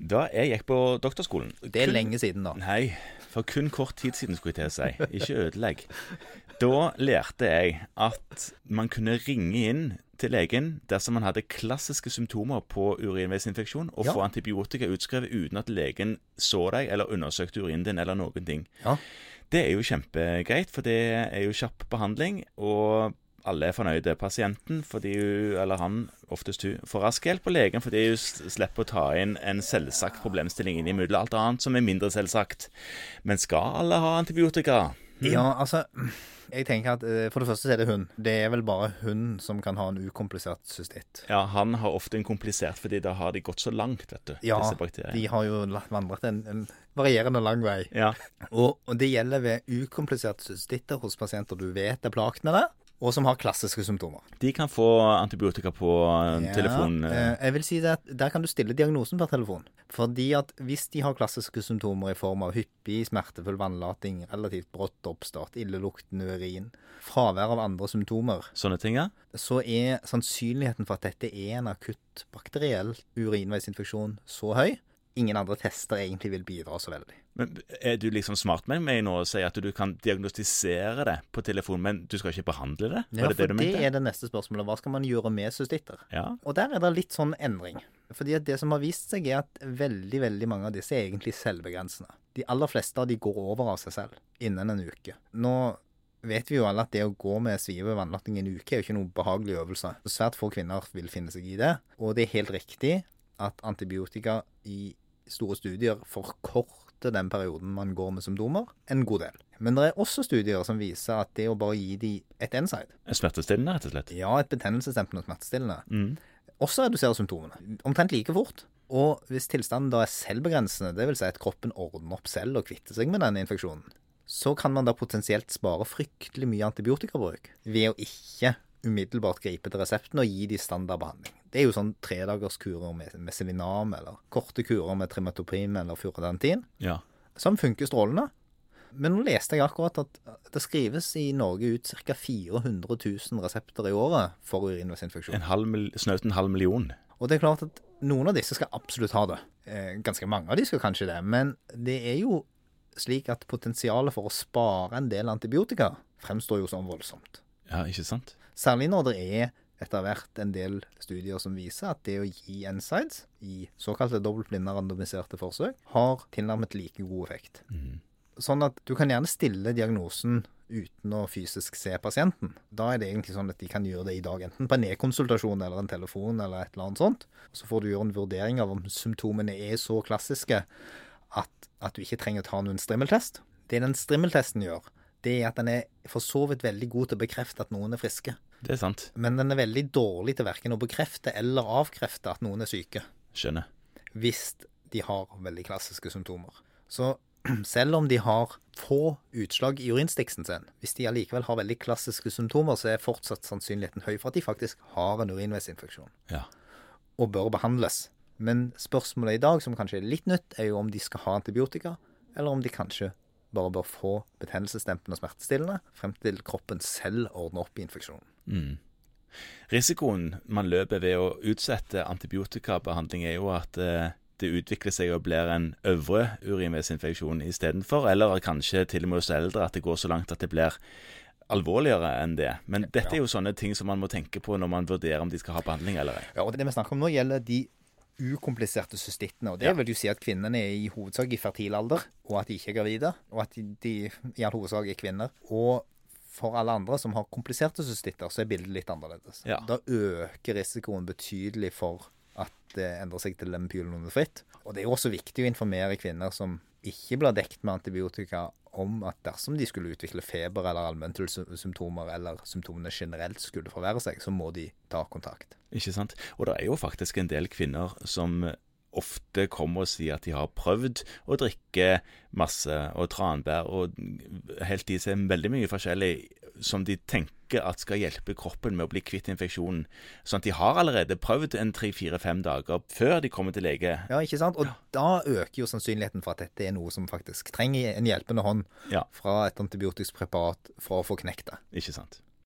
Da jeg gikk på doktorskolen Det er kun- lenge siden, da. Nei, for kun kort tid siden, skulle jeg til å si. Ikke ødelegg. Da lærte jeg at man kunne ringe inn til legen dersom man hadde klassiske symptomer på urinveisinfeksjon, og Ja. få antibiotika utskrevet uten at legen så deg eller undersøkte urinen din eller noen ting. Ja. Det er jo kjempegreit, for det er jo kjapp behandling, og alle er fornøyde. Pasienten, fordi hun, eller han, oftest hun, får rask hjelp, og legen fordi hun slipper å ta inn en selvsagt problemstilling inn imellom alt annet som er mindre selvsagt. Men skal alle ha antibiotika? Ja, altså Jeg tenker at eh, For det første er det hun. Det er vel bare hun som kan ha en ukomplisert cystitt. Ja, han har ofte en komplisert, fordi da har de gått så langt, vet du, Ja, de har jo vandret en, en varierende lang vei. Ja. Og, og det gjelder ved ukompliserte cystitter hos pasienter du vet er det, og som har klassiske symptomer. De kan få antibiotika på eh, telefon. Ja, eh, eh, jeg vil si at Der kan du stille diagnosen per telefon. Fordi at hvis de har klassiske symptomer i form av hyppig smertefull vannlating, relativt brått oppstart, illeluktende urin, fravær av andre symptomer, Sånne ting, ja. så er sannsynligheten for at dette er en akutt bakteriell urinveisinfeksjon så høy. Ingen andre tester egentlig vil bidra så veldig. Men er du liksom smart med meg nå og sier at du kan diagnostisere det på telefon, men du skal ikke behandle det? Ja, det for det du det er det neste spørsmålet. Hva skal man gjøre med cystitter? Ja. Og der er det litt sånn endring. Fordi at det som har vist seg, er at veldig veldig mange av disse er egentlig selvbegrensende. De aller fleste av de går over av seg selv innen en uke. Nå vet vi jo alle at det å gå med svive vannlatting i en uke er jo ikke noen behagelig øvelse. Svært få kvinner vil finne seg i det. Og det er helt riktig at antibiotika i store studier forkorter den perioden man går med som dommer, en god del. Men det er også studier som viser at det å bare gi de et inside Smertestillende, rett og slett. ja, et betennelsesdempende smertestillende, Mm. også reduserer symptomene. Omtrent like fort. Og hvis tilstanden da er selvbegrensende, dvs. Si at kroppen ordner opp selv og kvitter seg med denne infeksjonen, så kan man da potensielt spare fryktelig mye antibiotikabruk ved å ikke umiddelbart gripe til resepten og gi de standardbehandling. Det er jo sånn tredagerskurer med meselinam, eller korte kurer med trimetoprim eller furadantin, Ja. som funker strålende. Men nå leste jeg akkurat at det skrives i Norge ut ca. 400 000 resepter i året for urinveisinfeksjon. En halv, snaut en halv million. Og det er klart at noen av disse skal absolutt ha det. Eh, ganske mange av de skal kanskje det. Men det er jo slik at potensialet for å spare en del antibiotika fremstår jo som voldsomt. Ja, ikke sant? Særlig når det er etter hvert en del studier som viser at det å gi NSIDES i såkalte dobbeltblinde randomiserte forsøk har tilnærmet like god effekt. Mm. Sånn at du kan gjerne stille diagnosen uten å fysisk se pasienten. Da er det egentlig sånn at de kan gjøre det i dag, enten på en e-konsultasjon eller en telefon eller et eller annet sånt. Så får du gjøre en vurdering av om symptomene er så klassiske at, at du ikke trenger å ta noen strimmeltest. Det den strimmeltesten gjør, det er at den er for så vidt veldig god til å bekrefte at noen er friske. Det er sant. Men den er veldig dårlig til verken å bekrefte eller avkrefte at noen er syke Skjønner. hvis de har veldig klassiske symptomer. Så selv om de har få utslag i urinstiksen sin, hvis de allikevel har veldig klassiske symptomer, så er fortsatt sannsynligheten høy for at de faktisk har en urinveisinfeksjon Ja. og bør behandles. Men spørsmålet i dag, som kanskje er litt nytt, er jo om de skal ha antibiotika, eller om de kanskje bare bør få betennelsesdempende og smertestillende frem til kroppen selv ordner opp i infeksjonen. Mm. Risikoen man løper ved å utsette antibiotikabehandling, er jo at eh, det utvikler seg og blir en øvre urinveisinfeksjon istedenfor, eller kanskje til og med hos eldre at det går så langt at det blir alvorligere enn det. Men dette er jo sånne ting som man må tenke på når man vurderer om de skal ha behandling eller ei. Ja, og Det vi snakker om nå, gjelder de ukompliserte cystittene. og Det Ja. vil jo si at kvinnene er i hovedsak i fertil alder, og at de ikke er gravide. Og at de, de i all hovedsak er kvinner. Og for alle andre som har kompliserte cystitter, så er bildet litt annerledes. Ja. Da øker risikoen betydelig for at det endrer seg til lempiolonefritt. Og det er jo også viktig å informere kvinner som ikke blir dekt med antibiotika, om at dersom de skulle utvikle feber eller allmennsymptomer, eller symptomene generelt skulle forverre seg, så må de ta kontakt. Ikke sant? Og det er jo faktisk en del kvinner som ofte kommer og sier at de har prøvd å drikke masse og tranbær og helt i seg veldig mye forskjellig som de tenker at skal hjelpe kroppen med å bli kvitt infeksjonen. Sånn at de har allerede prøvd en tre-fire-fem dager før de kommer til lege. Ja, ikke sant? Og da øker jo sannsynligheten for at dette er noe som faktisk trenger en hjelpende hånd Ja, fra et antibiotisk preparat for å få knekt det. ikke sant.